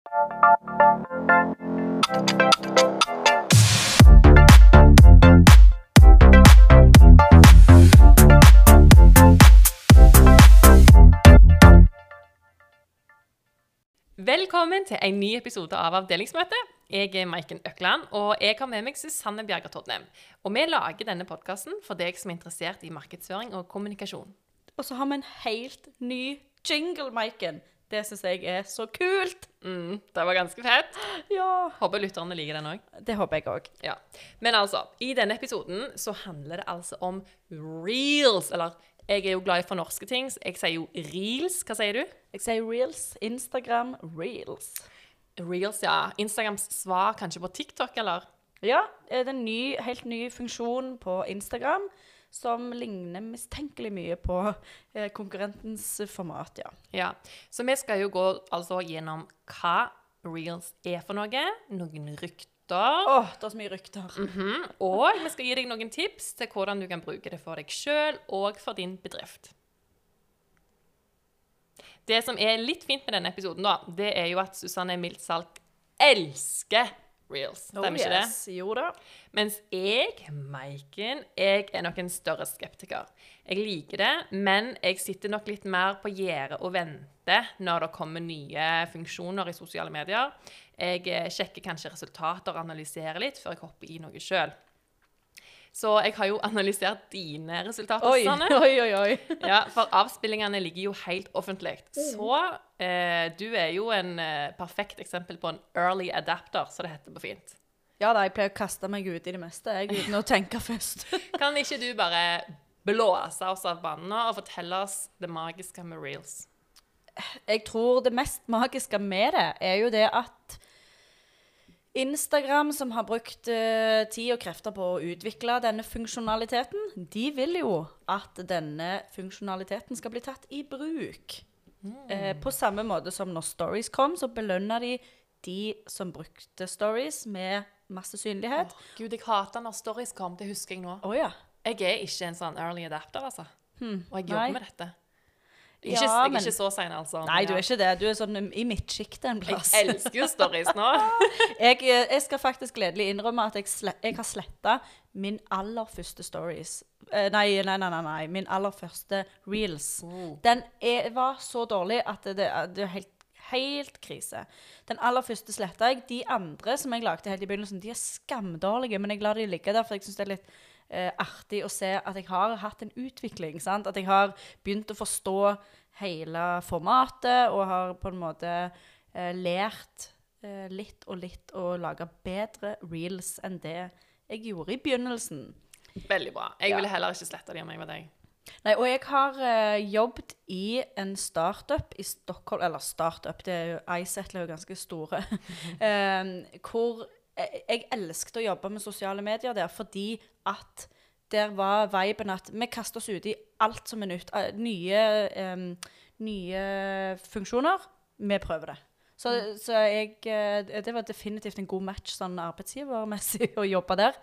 Velkommen til en ny episode av Avdelingsmøtet. Jeg er Maiken Økland, og jeg har med meg Susanne Bjerger Tordnem. Og vi lager denne podkasten for deg som er interessert i markedsføring og kommunikasjon. Og så har vi en helt ny jingle, Maiken. Det syns jeg er så kult. Mm, det var ganske fett. Ja. Håper lytterne liker den òg. Det håper jeg òg. Ja. Men altså, i denne episoden så handler det altså om reels. Eller jeg er jo glad i for norske ting, så jeg sier jo reels. Hva sier du? Jeg sier reels. Instagram reels. Reels, ja. Instagrams svar kanskje på TikTok, eller? Ja, det er en ny, helt ny funksjon på Instagram som ligner mistenkelig mye på eh, konkurrentens format, ja. Ja. Så vi skal jo gå altså gjennom hva reels er for noe. Noen rykter. Åh, det er så mye rykter. Mhm. Og vi skal gi deg noen tips til hvordan du kan bruke det for deg sjøl og for din bedrift. Det som er litt fint med denne episoden, da, det er jo at Susanne mildt sagt elsker reels. Stemmer ikke det? Oh. Jo da. Mens jeg, Maiken, jeg er nok en større skeptiker. Jeg liker det, men jeg sitter nok litt mer på gjerdet og venter når det kommer nye funksjoner i sosiale medier. Jeg eh, sjekker kanskje resultater og analyserer litt før jeg hopper i noe sjøl. Så jeg har jo analysert dine resultater, Oi, Susanne. oi, oi, oi. Ja, for avspillingene ligger jo helt offentlig. Så eh, du er jo en eh, perfekt eksempel på en early adapter, som det heter på fint. Ja da, jeg pleier å kaste meg ut i det meste, jeg, uten å tenke først. Kan ikke du bare blåse oss av banen og fortelle oss det magiske med reels? Jeg tror det mest magiske med det er jo det at Instagram, som har brukt uh, tid og krefter på å utvikle denne funksjonaliteten, de vil jo at denne funksjonaliteten skal bli tatt i bruk. Eh, på samme måte som når stories kom, så belønna de de som brukte stories med masse synlighet. Gud, jeg hater når stories kom. Det husker jeg nå. Oh, ja. Jeg er ikke en sånn early adapter, altså. Og jeg jobber Nei. med dette. Ikke, Ja, jeg er men- ikke så sein, altså. Nei, du er ikke det. Du er sånn i midtsjiktet en plass. Jeg elsker jo stories nå. Jeg, eh, jeg skal faktisk gledelig innrømme at jeg, slett, jeg har sletta min aller første stories. Eh, nei, nei, nei, nei, nei. Min aller første reels. Mm. Den er, var så dårlig at det, det er helt, helt krise. Den aller første sletta jeg. De andre som jeg lagde helt i begynnelsen, de er skamdårlige, men jeg lar de ligge der, for jeg syns det er litt eh, artig å se at jeg har hatt en utvikling. sant? At jeg har begynt å forstå hele formatet, og har på en måte eh, lært eh, litt og litt å lage bedre reels enn det jeg gjorde i begynnelsen. Veldig bra. Jeg ville heller ikke sletta de om jeg var deg. Nei, og jeg har eh, jobbet i en startup i Stockholm Eller startup, det er jo iSettle er jo ganske store. eh, hvor jeg, jeg elsket å jobbe med sosiale medier der fordi at der var viben at vi kaster oss ut i alt som er nytt. eh, nye, um, nye funksjoner. Vi prøver det. Så, så jeg, eh, det var definitivt en god match sånn arbeidsgivermessig å jobbe der.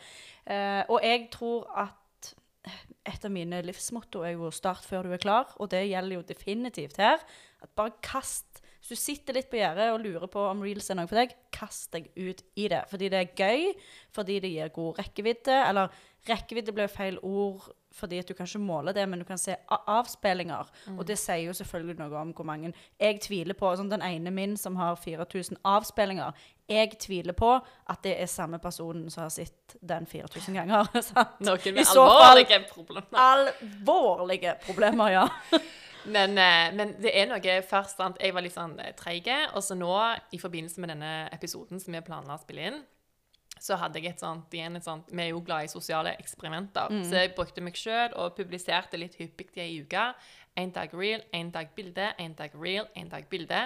Uh, og jeg tror at et av mine livsmotto er jo 'start før du er klar', og det gjelder jo definitivt her. At bare kast Hvis du sitter litt på gjerdet og lurer på om reels er noe for deg, kast deg ut i det. Fordi det er gøy, fordi det gir god rekkevidde. Eller rekkevidde blir feil ord fordi at du kan ikke måle det, men du kan se avspillinger. avspillinger. Og det sier jo selvfølgelig noe om hvor mange Jeg tviler på sånn Den ene min som har 4000 avspillinger, jeg tviler på at det er samme personen som har sett den 4000 ganger. sant? Noen med alvorlige problemer. Alvorlige problemer, ja. Men, eh, men det er noe først sant? Jeg var litt sånn eh, treig, og så nå, i forbindelse med denne episoden som vi planla å spille inn, så hadde jeg et sånt, igjen et sånt Vi er jo glad i sosiale eksperimenter. Så jeg brukte meg sjøl og publiserte litt hyppig i ei uke. Én dag real, én dag bilde, én dag real, én dag bilde.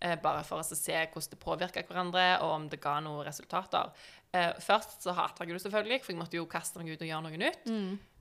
Eh, bare for å se hvordan det påvirka hverandre, og om det ga noen resultater. Eh, først så hata jeg det selvfølgelig, for jeg måtte jo kaste meg ut og gjøre noe nytt.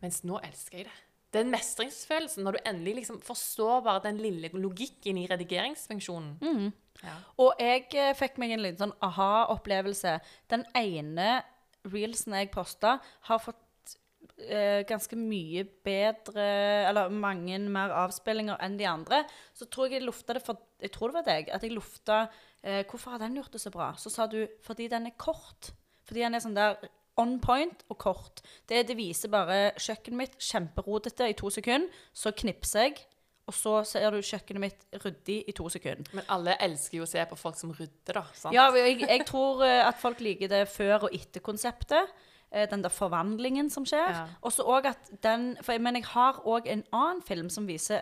Mens nå elsker jeg det. Den mestringsfølelsen, når du endelig liksom forstår bare den lille logikken i redigeringsfunksjonen. Ja. Og jeg eh, fikk meg en liten sånn aha-opplevelse. Den ene reelsen jeg posta, har fått eh, ganske mye bedre Eller mange mer avspillinger enn de andre. Så tror jeg jeg lufta det for Jeg tror det var deg. At jeg lufta eh, 'Hvorfor har den gjort det så bra?' Så sa du 'fordi den er kort'. Fordi den er sånn der on point og kort. Det, det viser bare kjøkkenet mitt kjemperodete i to sekunder. Så knipser jeg, og så ser du kjøkkenet mitt ryddig i to sekunder. Men alle elsker jo å se på folk som rydder, da. sant? Ja, jeg, jeg tror eh, at folk liker det før- og etter-konseptet. eh, Den der forvandlingen som skjer. Ja. Og så òg at den for, jeg- Men jeg har òg en annen film som viser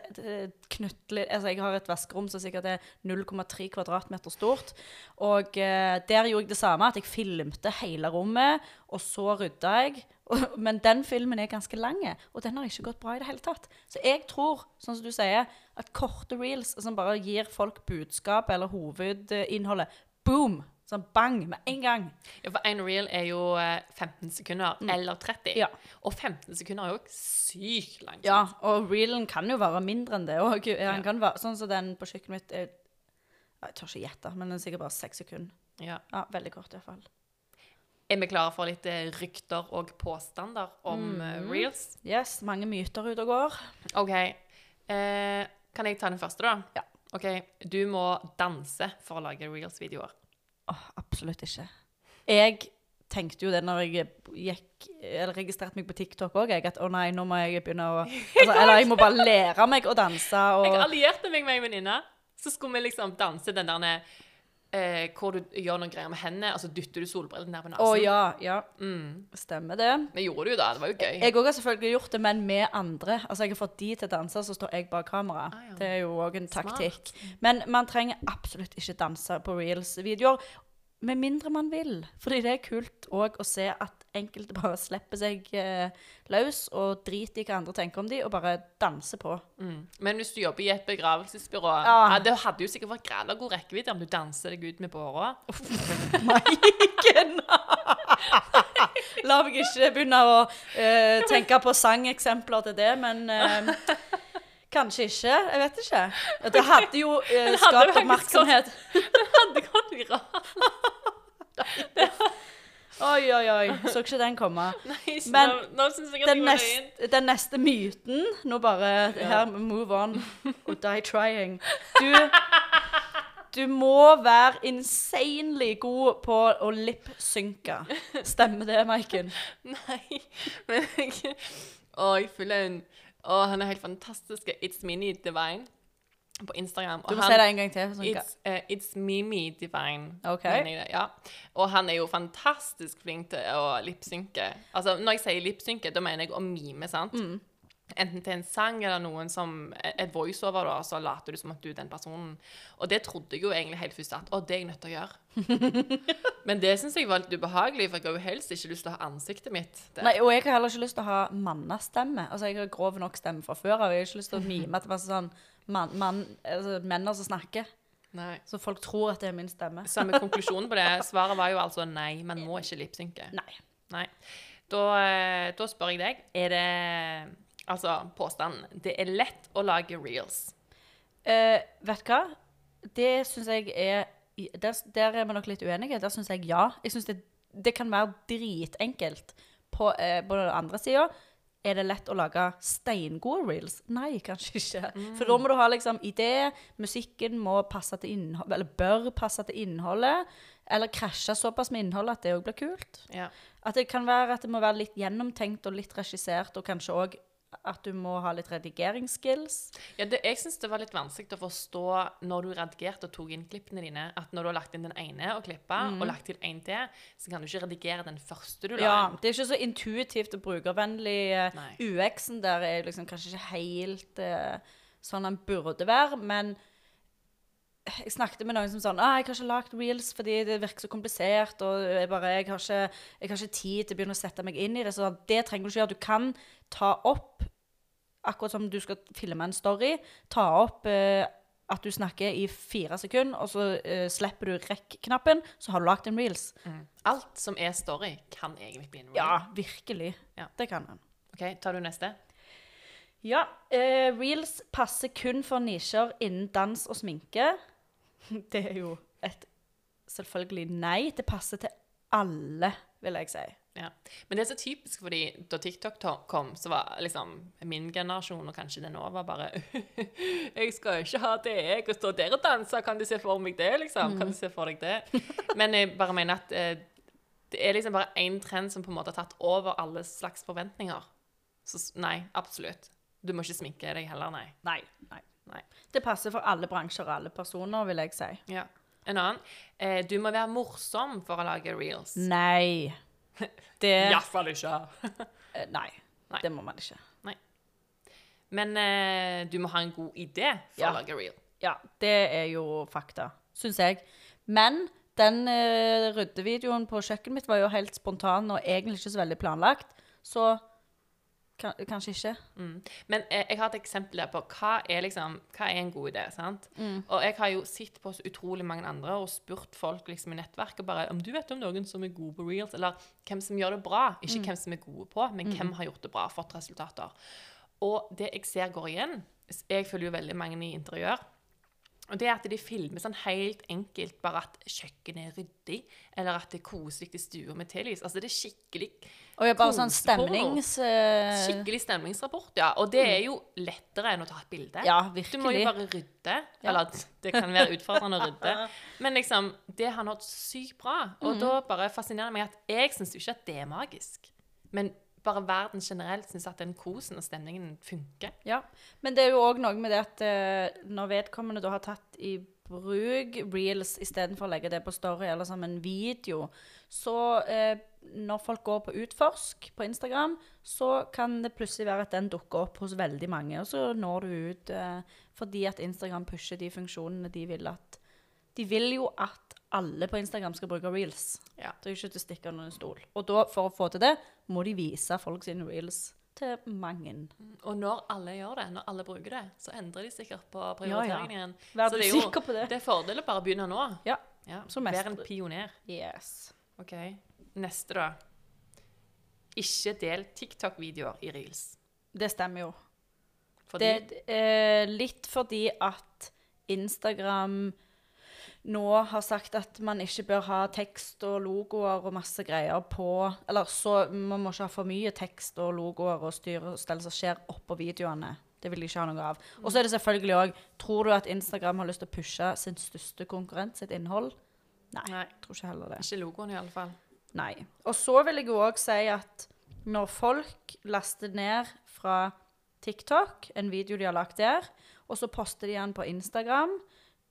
knyttelig. Altså, jeg har et vaskerom som sikkert er 0,3 kvadratmeter stort. Og eh, der gjorde jeg det samme, at jeg filmte hele rommet, og så rydda jeg. Men den filmen er ganske lang, og den har ikke gått bra i det hele tatt. Så jeg tror, sånn som du sier, at korte reels som bare gir folk budskap eller hovedinnholdet, boom! Sånn bang, med en gang. Ja, for en reel er jo eh, 15 sekunder, eller 30. Mm. Ja. Og 15 sekunder er jo sykt langt. Ja, og reelen kan jo være mindre enn det òg. Ja. sånn som den på kjøkkenet mitt er Jeg tør ikke gjette, men den er sikkert bare seks sekunder. Ja. Ja, Veldig kort, iallfall. Er vi klare for litt eh, rykter og påstander om eh, Mm. reels? Yes, mange myter ute og går. OK. Eh, kan jeg ta den første, da? Ja. OK. Du må danse for å lage reels-videoer. Absolutt ikke. Jeg tenkte jo det når jeg gikk, eller registrerte meg på TikTok òg, at å nei, nå må jeg begynne å altså, Eller jeg må bare lære meg å danse og Jeg allierte meg med en venninne. Så skulle vi liksom danse den der eh, hvor du gjør noen greier med hendene, og så dytter du solbrillene ned på nesen. Å ja, ja. Mm. Stemmer det. Vi gjorde det jo da. Det var jo gøy. Jeg òg har selvfølgelig gjort det, men med andre. Altså, Jeg har fått de til å danse, så står jeg bak kamera. Ah, ja. Det er jo òg en taktikk. Men man trenger absolutt ikke danse på reels-videoer. Med mindre man vil. Fordi det er kult òg å se at enkelte bare slipper seg eh, løs og driter i hva andre tenker om de, og bare danser på. Mm. Men hvis du jobber i et begravelsesbyrå Ja. ja, Det hadde jo sikkert vært greit god rekkevidde om du danser deg ut med båra. åra. Maiken! La meg ikke begynne å eh, tenke på sangeksempler til det, men eh, kanskje ikke. Jeg vet ikke. Det hadde jo uh, skapt hadde oppmerksomhet. Det hadde gått rart. Oi, oi, oi. Så ikke den komme. Nei, Men nå, nå synes jeg at Den nest, den neste myten Nå bare Her, move on. Og die trying. Du du må være insanely god på å lip-synke. Stemmer det, Maiken? Nei, men jeg Å, jeg føler en Å, han er helt fantastisk. It's Mini Divine på Instagram. Du må si det en gang til. Sånn, It's, uh, it's Mimi Divine. Ok. mener jeg ja. Og han er jo fantastisk flink til å lipsynke. Altså, når jeg sier lipsynke, da mener jeg å mime, sant? Mm. Enten til en sang eller noen som Et voiceover, da, så later du som at du er den personen. Og det trodde jeg jo egentlig helt først at Å, det er jeg nødt til å gjøre. Men det syns jeg var litt ubehagelig, for jeg har jo helst ikke lyst til å ha ansiktet mitt der. Nei, og jeg har heller ikke lyst til å ha mannestemme. Altså, jeg har grov nok stemme fra før av. Jeg har ikke lyst til å mime at det er sånn man, man, altså, menn som snakker. Nei. Så folk tror at det er min stemme. Samme konklusjon på det. Svaret var jo altså nei, man må ikke lipsynke. Nei. Nei. Da, eh, da spør jeg deg, er det Altså, påstanden. Det er lett å lage reels. Eh, vet du hva? Det syns jeg er der, der er vi nok litt uenige. Der syns jeg ja. Jeg synes det, det kan være dritenkelt. På, eh, på den andre sida er det lett å lage steingode reels. Nei, kanskje ikke. For da må du ha liksom idé. Musikken må passe til innhold, eller bør passe til innholdet. Eller krasje såpass med innholdet at det òg blir kult. Ja. At det kan være at det må være litt gjennomtenkt og litt regissert, og kanskje òg at du må ha litt redigeringsskills. Ja, det, jeg syns det var litt vanskelig å forstå når du redigerte og tok inn klippene dine, at når du har lagt inn den ene og klippa, og lagt til en til, så kan du ikke redigere den første du la Ja, inn. det er ikke så intuitivt og brukervennlig. eh, UX-en der er liksom kanskje ikke helt uh, sånn den burde være, men jeg snakket med noen som sånn ah, 'Jeg har ikke lagd reels fordi det virker så komplisert.' Og jeg bare, jeg har, ikke, 'Jeg har ikke tid til å begynne å sette meg inn i det.' Så det trenger du ikke gjøre. Du kan ta opp, akkurat som du skal filme en story, ta opp eh, at du snakker i fire sekunder, og så eh, slipper du rekk-knappen, så har du lagd en reels. Mm. Alt som er story, kan egentlig bli en reel. Ja, virkelig. Ja. Det kan han. OK, tar du neste? Ja, eh, reels passer kun for nisjer innen dans og sminke. Det er jo et selvfølgelig nei. Det passer til alle, vil jeg si. Ja. Men det er så typisk, fordi da TikTok kom, så var liksom min generasjon, og kanskje det nå, var bare Jeg skal ikke ha det, jeg, og stå der og danse. Kan du se for meg det, liksom? Kan du se for deg det? Men jeg bare mener at eh, det er liksom bare én trend som på en måte har tatt over alle slags forventninger. Så nei, absolutt. Du må ikke sminke deg heller, nei. Nei. nei. Nei. Det passer for alle bransjer og alle personer, vil jeg si. Ja. En annen. Eh, du må være morsom for å lage reels. Nei. Det Iallfall ikke. eh, Nei. Nei. Det må man ikke. Nei. Men eh, du må ha en god idé for Ja. å lage reel. Ja, det er jo fakta, syns jeg. Men den eh, ryddevideoen på kjøkkenet mitt var jo helt spontan og egentlig ikke så veldig planlagt. Så kanskje ikke. Mm. Men jeg, jeg har et eksempel der på hva er, liksom, hva er en god idé. sant? Mm. Og jeg har jo sett på så utrolig mange andre og spurt folk liksom, i nettverket bare om du vet om noen som er gode på reels, eller hvem som gjør det bra. Ikke Mm. hvem som er gode på, men hvem har gjort det bra, fått resultater. Og det jeg ser går igjen Jeg følger jo veldig mange i interiør. Og det er at de filmer sånn helt enkelt bare at kjøkkenet er ryddig, eller at det er koselig i stua med telys. Altså det er skikkelig Og jeg bare sånn stemnings... eh, Skikkelig stemningsrapport, ja. Og det er jo lettere enn å ta et bilde. Ja, virkelig. Du må jo bare rydde. Eller det kan være utfordrende å rydde. Men liksom, det har nådd sykt bra. Og Mm. da bare fascinerer det meg at jeg syns jo ikke at det er magisk. Men bare verden generelt syns at den kosen og stemningen funker. Ja, men det er jo òg noe med det at eh, når vedkommende da har tatt i bruk reels istedenfor å legge det på story eller som en video, så eh, når folk går på utforsk på Instagram, så kan det plutselig være at den dukker opp hos veldig mange, og så når du ut eh, fordi at Instagram pusher de funksjonene de vil at De vil jo at alle på Instagram skal bruke reels. Ja. Det er jo ikke til å stikke under en stol. Og da, for å få til det, må de vise folk sine reels til mange. Og når alle gjør det, når alle bruker det, så endrer de sikkert på Ja, ja. prioriteringen igjen. Vær Så du det er jo- sikker på det? Det er fordel å bare begynne nå. Ja. Ja. Vær en pioner. Yes. OK. Neste, da. Ikke del TikTok-videoer i reels. Det stemmer jo. Fordi Det er litt fordi at Instagram nå har sagt at man ikke bør ha tekst og logoer og masse greier på Eller så man må ikke ha for mye tekst og logoer og styre og stell som skjer oppå videoene. Det vil de ikke ha noe av. Og så er det selvfølgelig òg Tror du at Instagram har lyst til å pushe sin største konkurrent sitt innhold? Nei. Nei. Tror ikke heller det. Ikke logoen, i alle fall. Nei. Og så vil jeg jo òg si at når folk laster ned fra TikTok en video de har lagt der, og så poster de den på Instagram,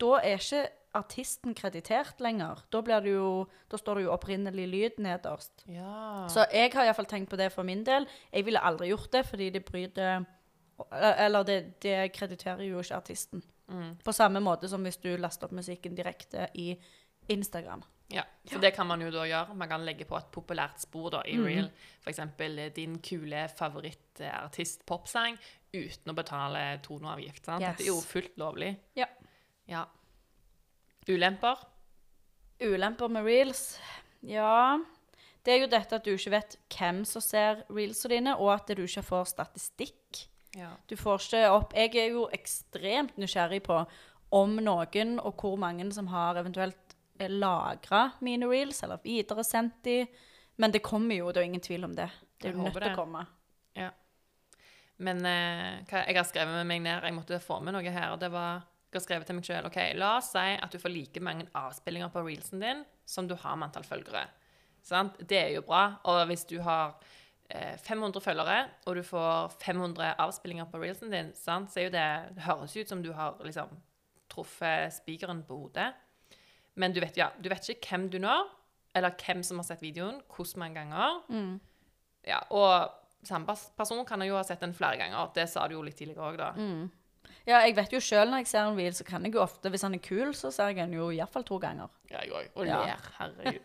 da er ikke artisten kreditert lenger. Da, blir det jo, da står det jo opprinnelig lyd nederst. Ja. Så jeg har iallfall tenkt på det for min del. Jeg ville aldri gjort det, fordi det bryter Eller det, det krediterer jo ikke artisten. Mm. På samme måte som hvis du laster opp musikken direkte i Instagram. Ja, for det kan man jo da gjøre. Man kan legge på et populært spor da, i mm. reel. Eksempel eh, din kule favorittartist popsang uten å betale toneavgift. Sant? Yes. Det er jo fullt lovlig. Ja. Ja. Ulemper? Ulemper med reels? Ja Det er jo dette at du ikke vet hvem som ser reelsene dine, og at du ikke får statistikk. Ja. Du får ikke opp Jeg er jo ekstremt nysgjerrig på om noen, og hvor mange som har eventuelt lagra mine reels, eller videresendt de. Men det kommer jo, det er ingen tvil om det. Det er jo nødt til å komme. ja. Men eh, jeg har skrevet med meg ned Jeg måtte få med noe her. og det var jeg har skrevet til meg selv, ok, La oss si at du får like mange avspillinger på reelsen din som du har med antall følgere. Sant? Det er jo bra. Og hvis du har eh, 500 følgere, og du får 500 avspillinger på reelsen din, sant? så er jo det, det høres ut som du har liksom, truffet spikeren på hodet. Men du vet, ja, du vet ikke hvem du når, eller hvem som har sett videoen, hvordan mange ganger. Mm. Ja, og samme person kan jo ha sett den flere ganger. Det sa du jo litt tidligere òg, da. Mm. Ja, jeg vet jo sjøl når jeg ser en reel, så kan jeg jo ofte Hvis han er kul, så ser jeg den jo iallfall to ganger. Ja, jeg òg. Og Ja. Herregud.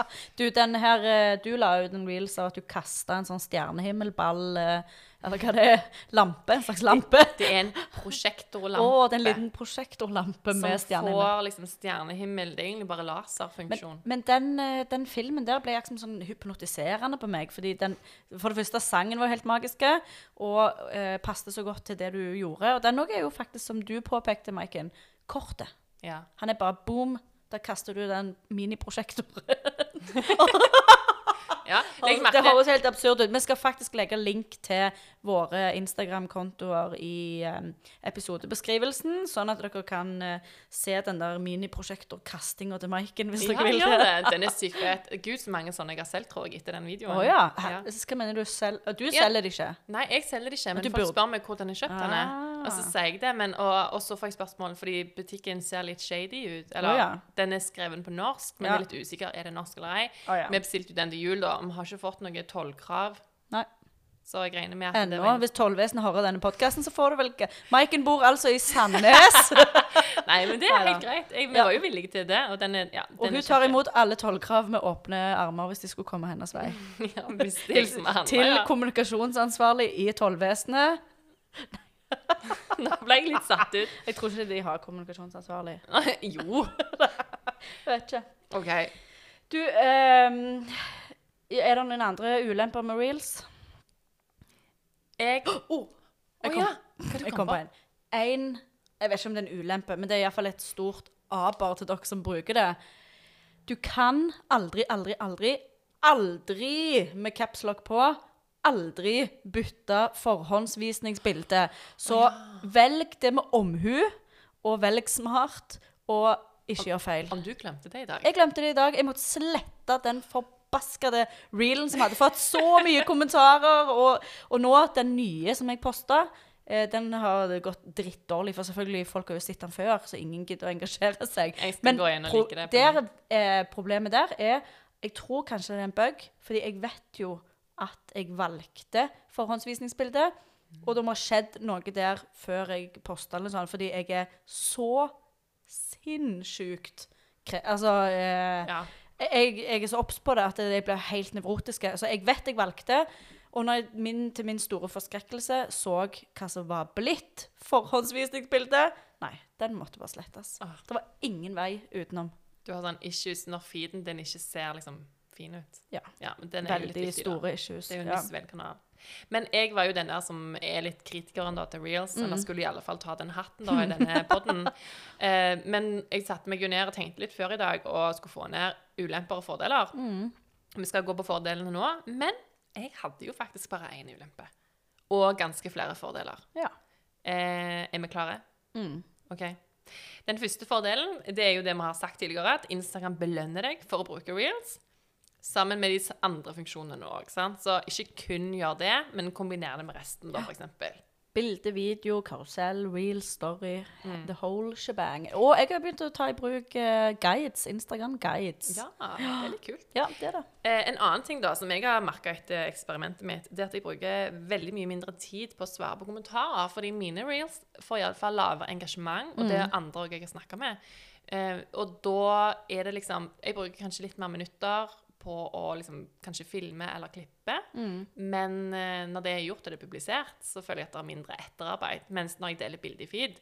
Du, den her, eh, du la ut en reel av at du kasta en sånn stjernehimmelball eh, Eller hva det er? Lampe? En slags lampe? Det er en prosjektorlampe. Å, det er en liten prosjektorlampe med som får liksom stjernehimmel. Det er egentlig bare laserfunksjon. men den, eh, den filmen der ble liksom sånn hypnotiserende på meg. fordi den, For det første, sangen var helt magiske, og eh, passet så godt til det du gjorde. Og den òg er jo faktisk, som du påpekte, Maiken, kortet. Ja. Han er bare boom, da kaster du den miniprosjektoren. Ja, jeg Det høres helt absurd ut. Vi skal faktisk legge link til våre Instagram-kontoer i um, episodebeskrivelsen, sånn at dere kan eh, se den der miniprosjektorkastinga til Maiken, hvis ja, dere vil gjør det. Den er sykt fet. Gud, så mange sånne jeg har solgt, tror jeg, etter den videoen. Å ja. Ja. Hva mener du selv? Du Ja. selger det ikke? Nei, jeg selger det ikke, men folk burde- spør meg hvor den er kjøpt. Ah. Og så sier jeg det, men, og, og så får jeg spørsmål fordi butikken ser litt shady ut. Eller oh, ja. den er skreven på norsk, men Ja. er litt usikker er det norsk eller ei. Oh, ja. Vi bestilte jo den til jul, da. Vi har ikke fått noe tollkrav. Nei. Så jeg regner med at det Ennå. var. Hvis Tollvesenet hører denne podkasten, så får du vel ikke Maiken bor altså i Sandnes, Nei, men det er helt greit. Jeg, vi Ja. var jo villige til det. Og, den er, ja, og hun tar imot alle tollkrav med åpne armer hvis de skulle komme hennes vei. ja, hvis det liksom handler, Til ja. kommunikasjonsansvarlig i Tollvesenet. Nå ble jeg litt satt ut. Jeg tror ikke de har kommunikasjonsansvarlig. jo. Vet ikke. OK. Du, um, er det noen andre ulemper med reels? Jeg Oh, jeg kom, ja. Hva jeg kom på? en. En, jeg vet ikke om det er en ulempe, men det er iallfall et stort aber til dere som bruker det. Du kan aldri, aldri, aldri, aldri med capslock på, aldri bytte forhåndsvisningsbilde. Så velg det med omhu, og velg smart, og ikke gjør feil. Om du glemte det i dag? Jeg glemte det i dag. Jeg måtte slette den forbaskede reelen som hadde fått så mye kommentarer. Og, og nå, den nye som jeg posta, eh, den har gått drittdårlig. For selvfølgelig, folk har jo sett den før, så ingen gidder å engasjere seg. Men det der, eh, problemet der er Jeg tror kanskje det er en bug, fordi jeg vet jo at jeg valgte forhåndsvisningsbildet. Og det må ha skjedd noe der før jeg posta eller sånn, fordi jeg er så sinnssykt. Altså eh, Ja. Jeg, jeg er så obs på det at jeg blir helt nevrotisk. Så jeg vet jeg valgte. Og når jeg min, til min store forskrekkelse så hva som var blitt forhåndsvisningsbildet Nei, den måtte bare slettes. Ah. Det var ingen vei utenom. Du har sånn issues når feeden din ikke ser liksom fin ut. Ja. men den er jo litt Veldig viktig, store issues. Det er jo en Ja. kanal. Men jeg var jo den der som er litt kritikeren da til Reels, Mm. eller skulle i alle fall ta den hatten da i denne podden. Eh, men jeg satte meg jo ned og tenkte litt før i dag og skulle få ned ulemper og fordeler. Mm. Vi skal gå på fordelene nå, men jeg hadde jo faktisk bare én ulempe. Og ganske flere fordeler. Ja. Eh, er vi klare? Mm. Ok. Den første fordelen det er jo det vi har sagt tidligere, at Instagram belønner deg for å bruke reels. Sammen med de andre funksjonene òg. Så ikke kun gjør det, men kombiner det med resten, da, f.eks. Bilde, video, karusell, real, story, Mm. the whole shebang. Og jeg har begynt å ta i bruk eh, guides. Instagram-guides. Ja, det er litt kult. ja, det er det. Eh, en annen ting da, som jeg har merka etter eksperimentet mitt, det er at jeg bruker veldig mye mindre tid på å svare på kommentarer. Fordi mine reels får iallfall lavere engasjement, og det er andre også jeg har snakka med. Eh, og da er det liksom Jeg bruker kanskje litt mer minutter på å liksom kanskje filme eller klippe. Men eh, når det er gjort og det er publisert, så føler jeg at det er mindre etterarbeid. Mens når jeg deler bilde i feed,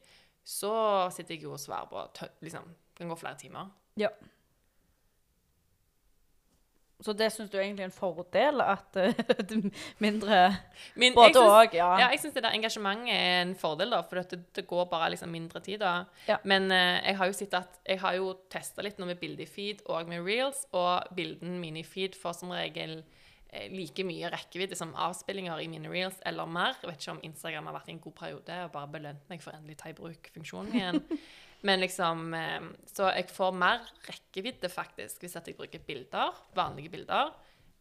så sitter jeg jo og svarer på liksom, Det kan gå flere timer. Ja. Så det syns du egentlig er en fordel at er mindre Min, Både òg, ja. Ja, jeg syns det der engasjementet er en fordel, da, for det, det går bare liksom mindre tid da. Ja. Men uh, jeg har jo sett at jeg har jo testa litt nå med bilde i feed og med reels, og bildene mine i feed får som regel eh, like mye rekkevidde som avspillinger i mine reels, eller mer. Jeg vet ikke om Instagram har vært i en god periode og bare belønt meg for endelig ta i bruk funksjonen igjen. Men liksom eh, Så jeg får mer rekkevidde, faktisk, hvis jeg bruker bilder, vanlige bilder.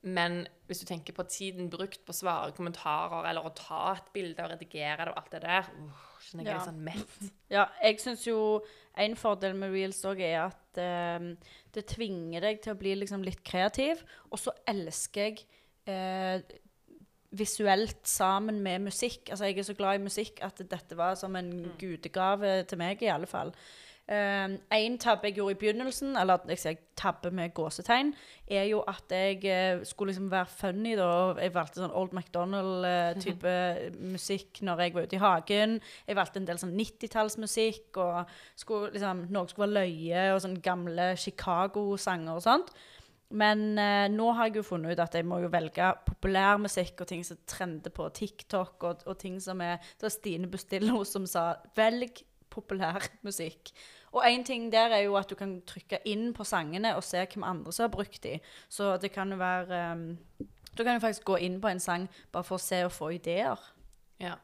Men hvis du tenker på tiden brukt på å svare kommentarer, eller å ta et bilde og redigere det og alt det der uh, Kjenner jeg Ja. er litt sånn mett. Ja, jeg syns jo en fordel med reels òg er at eh, det tvinger deg til å bli liksom litt kreativ. Og så elsker jeg eh, visuelt sammen med musikk. Altså, jeg er så glad i musikk at dette var som en gudegave til meg, i alle fall. En tabbe jeg gjorde i begynnelsen, eller jeg sier tabbe med gåsetegn, er jo at jeg uh, skulle liksom være funny. da, Jeg valgte sånn Old MacDonald-type musikk når jeg var ute i hagen. Jeg valgte en del sånn 90-tallsmusikk, og skulle, liksom, noe skulle være løye, og sånne gamle Chicago-sanger og sånt. Men eh, nå har jeg jo funnet ut at jeg må jo velge populærmusikk og ting som trender på TikTok, og, og ting som er Det var Stine Bustillo som sa 'velg populær musikk'. Og én ting der er jo at du kan trykke inn på sangene og se hvem andre som har brukt de. Så det kan jo være um, Du kan jo faktisk gå inn på en sang bare for å se og få ideer. Ja.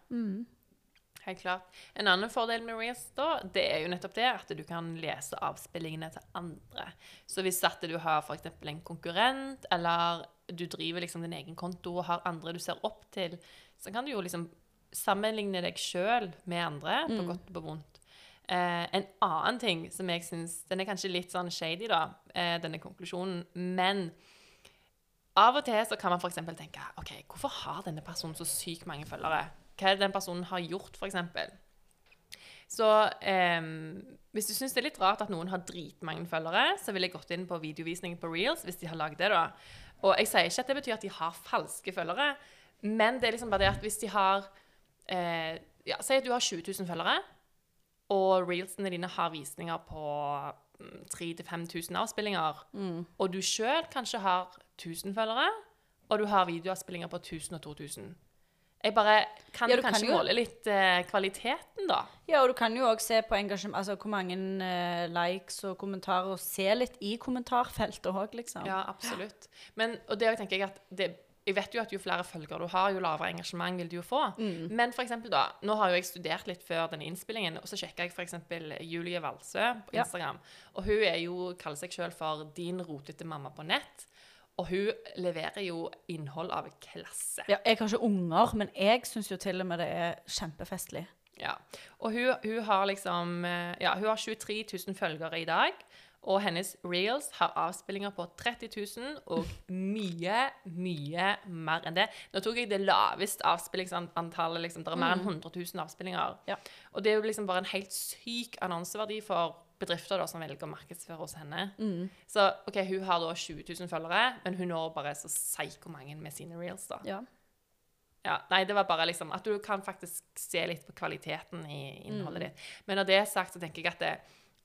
Helt klart. En annen fordel med Reels da, det er jo nettopp det at du kan lese avspillingene til andre. Så hvis at du har f.eks. en konkurrent, eller du driver liksom din egen konto og har andre du ser opp til, så kan du jo liksom sammenligne deg sjøl med andre, på godt og på vondt. Eh, en annen ting som jeg syns Den er kanskje litt sånn shady, da, eh, denne konklusjonen, men av og til så kan man f.eks. tenke OK, hvorfor har denne personen så sykt mange følgere? Hva er det den personen har gjort, f.eks.? Så eh, hvis du syns det er litt rart at noen har dritmange følgere, så ville jeg gått inn på videovisning på Reels, hvis de har lagd det, da. Og jeg sier ikke at det betyr at de har falske følgere, men det er liksom bare det at hvis de har eh, ja, Si at du har 20 000 følgere, og reelsene dine har visninger på mm, 3000-5000 avspillinger, og du sjøl kanskje har 1000 følgere, og du har videoavspillinger på 1000 og 2000. Jeg bare Kan Ja, du du kan kanskje jo- måle litt uh, kvaliteten, da? Ja, og du kan jo òg se på engasjement, altså hvor mange uh, likes og kommentarer, og se litt i kommentarfeltet òg, liksom. Ja, absolutt. Men, og det tenker jeg at det, Jeg vet jo at jo flere følgere du har, jo lavere engasjement vil du jo få. Men for eksempel da, nå har jo jeg studert litt før denne innspillingen, og så sjekka jeg f.eks. Julie Valsø på Ja. Instagram. Og hun er jo, kaller seg sjøl for 'din rotete mamma på nett'. Og hun leverer jo innhold av klasse. Ja, jeg har ikke unger, men jeg syns jo til og med det er kjempefestlig. Ja. Og hun, hun har liksom eh, Ja, hun har 23 000 følgere i dag. Og hennes reels har avspillinger på 30 000 og mye, mye mer enn det. Nå tok jeg det laveste avspillingsantallet. Liksom. Det er mer enn 100 000 avspillinger. Ja. Og det er jo liksom bare en helt syk annonseverdi for bedrifter da, som velger å markedsføre hos henne. Så ok, hun har da 20 000 følgere, men hun når bare så psyko mange med sine reels. da. Ja. Ja, nei, det var bare liksom at du kan faktisk se litt på kvaliteten i innholdet ditt. Men når det er sagt, så tenker jeg at det,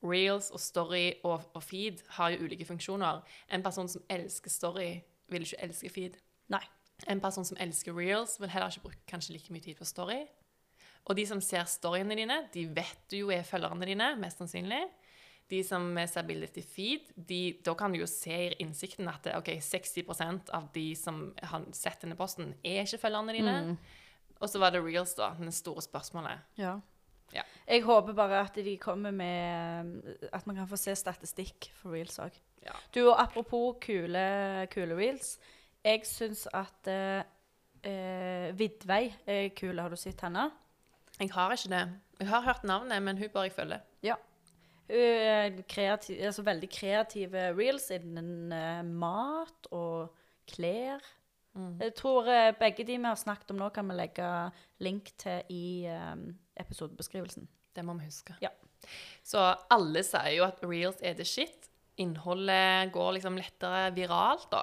reels og story og, og feed har jo ulike funksjoner. En person som elsker story, vil ikke elske feed. Nei. En person som elsker reels, vil heller ikke bruke kanskje like mye tid på story. Og de som ser storyene dine, de vet du jo er følgerne dine, mest sannsynlig. De som bildet til feed, de, da kan du jo se i innsikten at ok, 60% av de som har sett denne posten, er ikke følgerne dine. Og så var det reels, da. Det store spørsmålet. Ja. Ja. Jeg håper bare at de kommer med At man kan få se statistikk for reels òg. Ja. Du, og apropos kule, kule reels. Jeg syns at eh, eh, Vidvei er kul. Har du sett henne? Jeg har ikke det. Jeg har hørt navnet, men hun bør jeg følge. Ja. Er kreativ, altså veldig kreative reels innen uh, mat og klær. Jeg tror uh, begge de vi har snakket om nå, kan vi legge link til i eh, episodebeskrivelsen. Det må vi huske. Ja. Så alle sier jo at reels er the shit. Innholdet går liksom lettere viralt, da.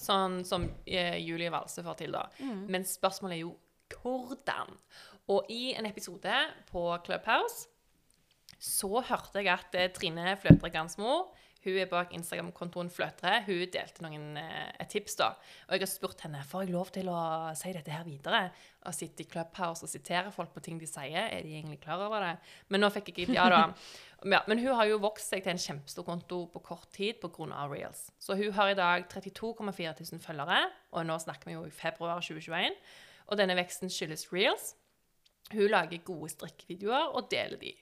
Sånn som uh, Julie Valse får til, da. Men spørsmålet er jo hvordan. Og i en episode på Clubhouse så hørte jeg at eh, Trine Fløtre Gansmo hun er bak Instagram-kontoen Fløtre. Hun delte noen eh, et tips. da. Og jeg har spurt henne får jeg lov til å si dette her videre. Og sitte i Clubhouse og sitere folk på ting de sier. Er de egentlig klar over det? Men nå fikk jeg ikke ja da. Ja, men hun har jo vokst seg til en kjempestor konto på kort tid pga. Reels. Så hun har i dag 32,4 000 følgere, og nå snakker vi jo i februar 2021. Og denne veksten skyldes Reels. Hun lager gode strikkevideoer og deler de.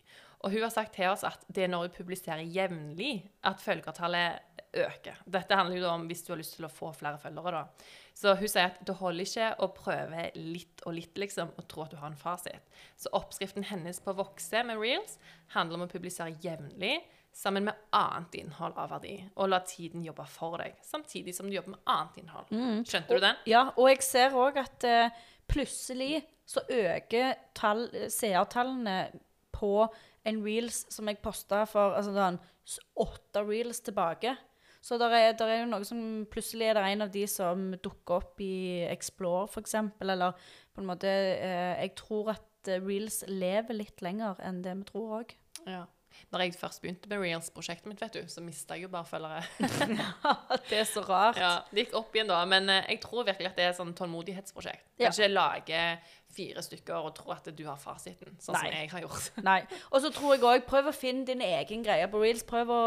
Og hun har sagt til oss at det er når hun publiserer jevnlig at følgertallet øker. Dette handler jo om hvis du har lyst til å få flere følgere, da. Så hun sier at det holder ikke å prøve litt og litt, liksom, og tro at du har en fasit. Så oppskriften hennes på å vokse med reels handler om å publisere jevnlig sammen med annet innhold av verdi, og la tiden jobbe for deg, samtidig som du jobber med annet innhold. Skjønte du den? Ja, og jeg ser òg at uh, plutselig så øker seertallene på en reels som jeg posta for altså s- åtte reels tilbake. Så der er, der er jo noe som Plutselig er det en av de som dukker opp i Explore, f.eks. Eller på en måte eh, Jeg tror at eh, reels lever litt lenger enn det vi tror òg. Når jeg først begynte med Reels-prosjektet mitt, vet du, så mista jeg jo bare følgere. Det er så rart. Ja, Det gikk opp igjen da, men eh, jeg tror virkelig at det er et sånn tålmodighetsprosjekt. Ja. Kanskje lage fire stykker og tro at du har fasiten, sånn som jeg har gjort. Nei. Og så tror jeg òg Prøv å finne din egen greie på reels. Prøv å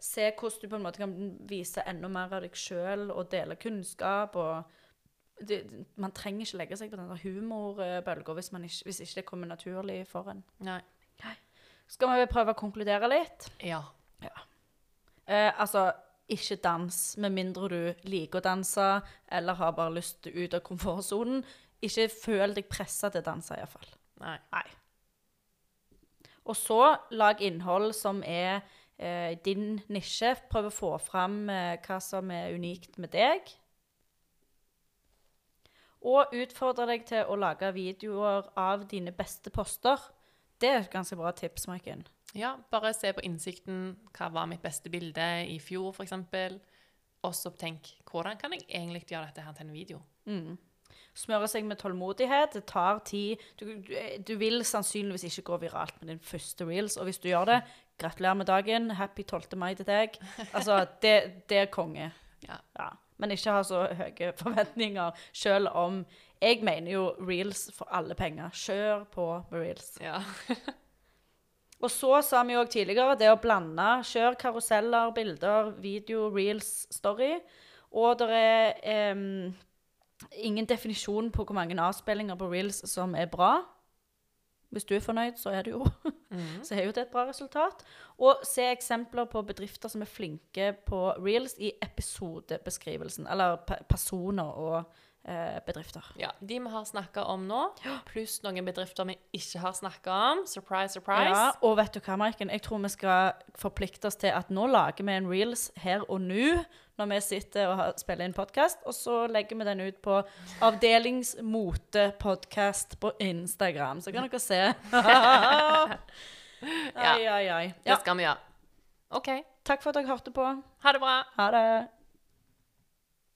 se hvordan du på en måte kan vise enda mer av deg sjøl og dele kunnskap. og det, Man trenger ikke legge seg på den humorbølga hvis, hvis ikke det kommer naturlig for en. Nei. Skal vi prøve å konkludere litt? Ja. Eh, altså, ikke dans med mindre du liker å danse eller har bare lyst til ut av komfortsonen. Ikke føl deg pressa til å danse, iallfall. Nei. Nei. Og så lag innhold som er eh, din nisje. Prøv å få fram eh, hva som er unikt med deg. Og utfordre deg til å lage videoer av dine beste poster. Det er et ganske bra tips, Maiken. Ja, bare se på innsikten. Hva var mitt beste bilde i fjor, f.eks.? Og så tenk hvordan kan jeg egentlig gjøre dette her til en video? Smøre seg med tålmodighet. Det tar tid. Du, du, du vil sannsynligvis ikke gå viralt med din første reels, og hvis du gjør det, gratulerer med dagen. Happy 12. mai til deg. Altså, det, det er konge. Ja. Ja. Men ikke ha så høye forventninger, selv om jeg mener jo reels for alle penger. Kjør på med reels. ja. Og så sa vi òg tidligere det å blande. Kjør karuseller, bilder, video, reels, story. Og det er em, ingen definisjon på hvor mange avspillinger på reels som er bra. Hvis du er fornøyd, så er det jo. så er jo det et bra resultat. Og se eksempler på bedrifter som er flinke på reels i episodebeskrivelsen. Eller personer og bedrifter. ja. De vi har snakka om nå, pluss noen bedrifter vi ikke har snakka om. Surprise, surprise. Ja, og vet du hva, Maiken? Jeg tror vi skal forplikte oss til at nå lager vi en reels her og nå, når vi sitter og spiller inn podkast, og så legger vi den ut på Avdelingsmote-podkast på Instagram. Så kan dere se. ai, ai, ai. Det skal vi gjøre. OK. takk for at dere hørte på. Ha det bra. Ha det.